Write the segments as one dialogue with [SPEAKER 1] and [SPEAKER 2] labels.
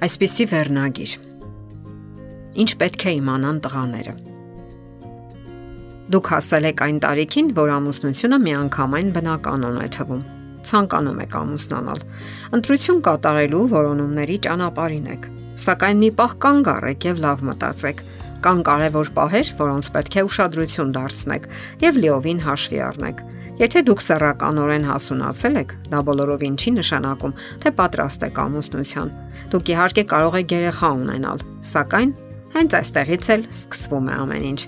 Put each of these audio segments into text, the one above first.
[SPEAKER 1] Այսպիսի վերնագիր։ Ինչ պետք է իմանան տղաները։ Դուք հասել եք այն տարիքին, որ ամուսնությունը միանգամայն բնականon է թվում։ Ցանկանում եք ամուսնանալ։ Ընտրություն կատարելու որոնումների ճանապարհին եք։ Սակայն մի պահ կանգ առեք եւ լավ մտածեք։ Կան կարևոր պահեր, որոնց պետք է ուշադրություն դարձնեք եւ լիովին հաշվի առնեք Եթե դուք սեռականորեն հասունացել եք, դա բոլորովին չի նշանակում, թե պատրաստ եք ամուսնության։ Դուք իհարկե կարող եք երեխա ունենալ, սակայն հենց այստեղից էլ սկսվում է ամեն ինչ։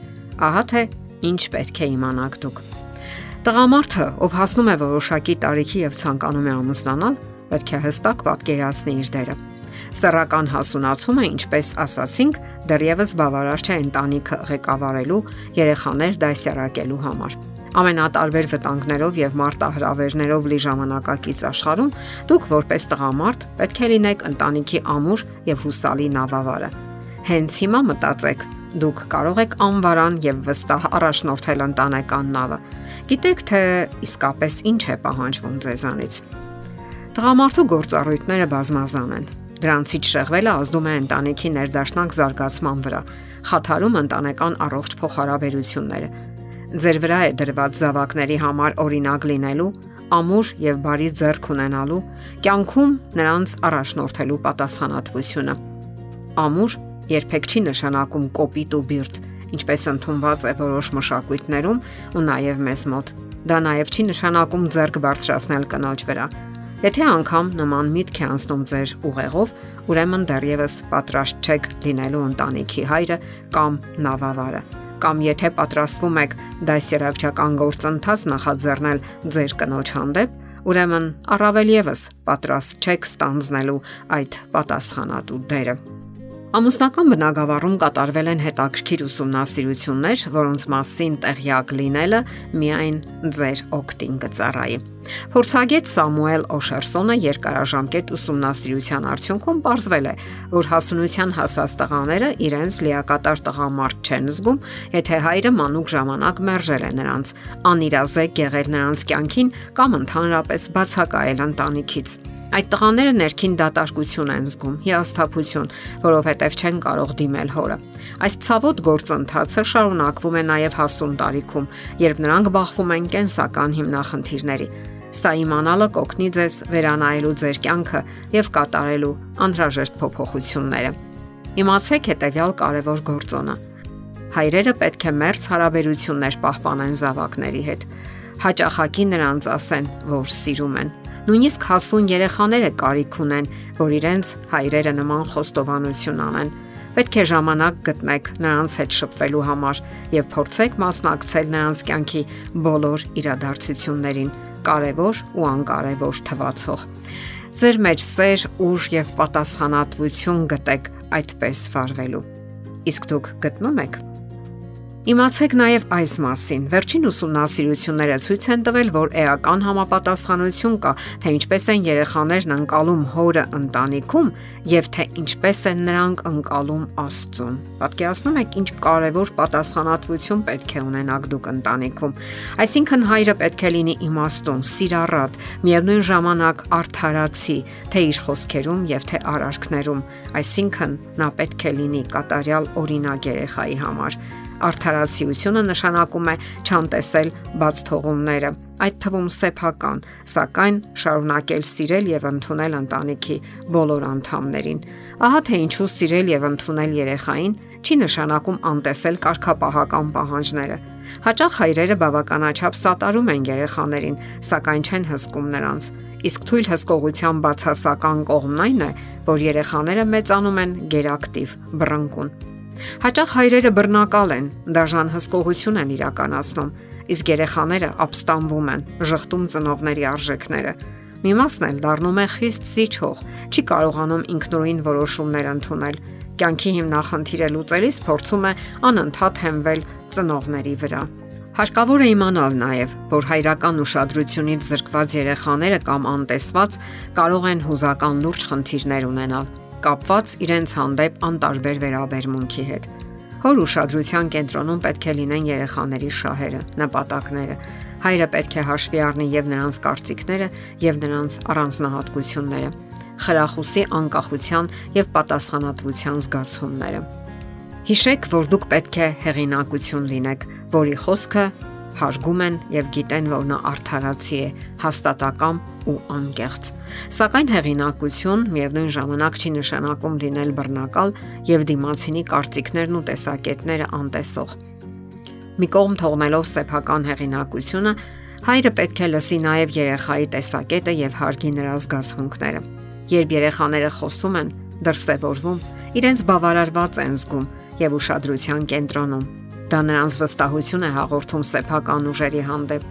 [SPEAKER 1] Ահա թե ինչ պետք է իմանաք դուք։ Տղամարդը, ով հասնում է որոշակի տարիքի եւ ցանկանում է ամուսնանալ, պետք է հստակ պատկերացնի իր դերը։ Սեռական հասունացումը, ինչպես ասացինք, դեռևս բավարար չէ ընտանիքը ղեկավարելու, երեխաներ դասյարակելու համար ամենատարբեր վտանգներով եւ մարտահրավերներով լի ժամանակակից աշխարհում դուք որպես տղամարդ պետք է լինեք ընտանիքի ամուր եւ հուսալի նավավարը։ Հենց հիմա մտածեք, դուք կարող եք անվարան եւ վստահ առաջնորդել ընտանեկան նավը։ Գիտեք թե իսկապես ինչ է պահանջվում ձեզանից։ Տղամարդու գործառույթները բազմազան են։ Դրանցից շեղվելը ազդում է ընտանիքի ներդաշնակ զարգացման վրա, խաթարում ընտանեկան առողջ փոխհարաբերությունները ձեր վրա է դրված զավակների համար օրինակ լինելու, ամուր եւ բարի ձեռք ունենալու, կյանքում նրանց առաջնորդելու պատասխանատվությունը։ Ամուր երբեք չի նշանակում կոպիտ ու բիրտ, ինչպես ընդունված է որոշ մշակույթներում ու նաև մեզ մոտ։ Դա նաև չի նշանակում ձեռք բարձրացնել կնոջ վրա։ Եթե անգամ նման միտք է անցնում ձեր ուղեղով, ուրեմն դեռևս պատրաստ չեք լինելու ընտանիքի հայրը կամ նավավարը կամ եթե պատրաստվում եք դասերակցական գործընթաց նախաձեռնել ձեր կնոջ հանդեպ, ուրեմն առավել եւս պատրաստ չեք ստանձնելու այդ պատասխանատու դերը։ Ամուսնական բնագավառում կատարվել են հետաքրքիր ուսումնասիրություններ, որոնց մասին տեղյակ լինելը միայն ձեր օգտին կծառայի։ Փորձագետ Սամուել Օշերսոնը երկարաժամկետ ուսումնասիրության արդյունքում ողջվել է, որ հասունության հասած տղաները իրենց լիակատար տղամարդ չեն զգում, եթե հայրը մանուկ ժամանակ մերժել է նրանց, անիրազեկ եղել նրանց կյանքին կամ ընդհանրապես բացակայել ընտանիքից։ Այդ տղաները ներքին դատարկություն են զգում, հիասթափություն, որովհետև չեն կարող դիմել հորը։ Այս ցավոտ գործընթացը շարունակվում է նաև հասուն տարիքում, երբ նրանք բախվում են կենսական հիմնախնդիրների։ Սա իմանալը կօգնի ձեզ վերանայելու ձեր կյանքը եւ կատարելու անհրաժեշտ փոփոխությունները։ Իմացեք հետեւյալ կարևոր գործոնը։ Հայրերը պետք է մերց հարաբերություններ պահպանեն զավակների հետ։ Հաճախակի նրանց ասեն, որ սիրում են Նույնիսկ հասուն երեխաները կարիք ունեն, որ իրենց հայրերը նման խոստովանություն անեն։ Պետք է ժամանակ գտնեք նրանց հետ շփվելու համար եւ փորձեք մասնակցել նրանց կյանքի բոլոր իրադարձություններին, կարևոր ու անկարևոր թվացող։ Ձեր մեջ սեր, ուժ եւ պատասխանատվություն գտեք այդպես վարվելու։ Իսկ դուք գտնում եք Իմացեք նաև այս մասին։ Վերջին ուսումնասիրությունները ցույց են տվել, որ էական համապատասխանություն կա, թե ինչպես են երեխաներն անցալում հորը ընտանիքում եւ թե ինչպես են նրանք անցալում Աստծուն։ Պատկերացնում եք ինչ կարևոր պատասխանատվություն պետք է ունենաք դուք ընտանիքում։ Այսինքն հայրը պետք է լինի իմաստուն, սիրառատ, միևնույն ժամանակ արդարացի, թե իր խոսքերում եւ թե արարքներում։ Այսինքն նա պետք է լինի կատարյալ օրինակ երեխայի համար Արդարացիությունը նշանակում է չանտեսել բաց թողումները, այդ թվում սեփական, սակայն շարունակել սիրել եւ ընդունել ընտանիքի բոլոր անդամներին։ Ահա թե ինչու սիրել եւ ընդունել երեխային չի նշանակում անտեսել կարգապահական պահանջները։ Հաճախ հայրերը բավականաչափ սատարում են երեխաներին, սակայն չեն հսկում նրանց։ Իսկ թույլ հսկողության բացասական կողմն այն է, որ երեխաները մեծանում են գերակտիվ, բռնկուն։ Հաճախ հայրերը բռնակալ են, դաժան հսկողություն են իրականացնում, իսկ երեխաները ապստամբում են, ժխտում ծնողների արժեքները։ Մի մասն էլ դառնում է խիստ զիջող, չի կարողանում ինքնուրույն որոշումներ ընդունել։ Կյանքի հիմնախնդիրը լուծելիս փորձում է անընդհատ հենվել ծնողների վրա։ Հարկավոր է իմանալ նաև, որ հայրական ուշադրությունից զրկված երեխաները կամ անտեսված կարող են հուզական լուրջ խնդիրներ ունենալ կապված իրենց հանդեպ անտարբեր վերաբերմունքի հետ։ Հոր ուշադրության կենտրոնում պետք է լինեն երեխաների շահերը, նպատակները։ Հայրը պետք է հաշվի առնի եւ նրանց կարծիքները, եւ նրանց առանձնահատկությունները։ խրախուսի անկախության եւ պատասխանատվության զգացումները։ Հիշեք, որ դուք պետք է հեղինակություն լինեք, որի խոսքը հարգում են եւ գիտեն, որ նա արդարացի է, հաստատակամ ու անկեղծ։ Սակայն հեղինակություն միևնույն ժամանակ չի նշանակում լինել բռնակալ եւ դիմացինի կարծիքներն ու տեսակետները անտեսող։ Մի կողմ թողնելով սեփական հեղինակությունը, հայրը պետք է լսի նաեւ երեխայի տեսակետը եւ հարգի նրա զգացմունքները։ Երբ երեխաները խոսում են, դրսևորվում, իրենց բավարարված են զգում եւ ուշադրության կենտրոնում Դա նրանց վստահություն է հաղորդում սեփական ուժերի հանդեպ։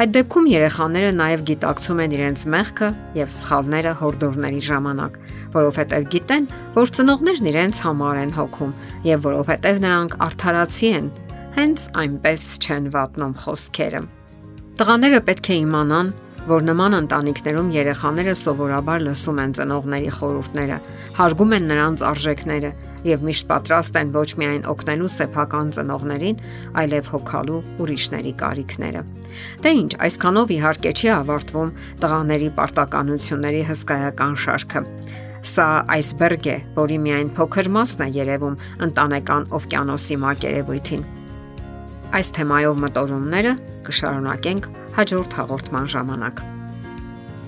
[SPEAKER 1] Այդ դեպքում երեխաները նաև գիտակցում են իրենց մեղքը եւ սխալները հորդորների ժամանակ, որովհետեւ գիտեն, որ ծնողներն իրենց համար են հոգում եւ որովհետեւ նրանք արդարացի են, հենց այնպես չեն վատնում խոսքերը։ Տղաները պետք է իմանան, որ նման ընտանիքներում երեխաները սովորաբար լսում են ծնողների խորհուրդները, հարգում են նրանց արժեքները եւ միշտ պատրաստ են ոչ միայն օգնելու սեփական ծնողներին, այլև հոգալու ուրիշների կարիքները։ Դե ինչ, այսքանով իհարկե չի ավարտվում տղաների պարտականությունների հսկայական շարքը։ Սա այսբերգ է, որի միայն փոքր մասն է երևում ընտանեկան օվկիանոսի մակերևույթին։ Այս թեմայով մտորումները կշարունակենք հաջորդ հաղորդման ժամանակ։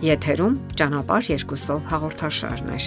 [SPEAKER 1] Եթերում ճանապարհ երկուսով հաղորդաշարներ։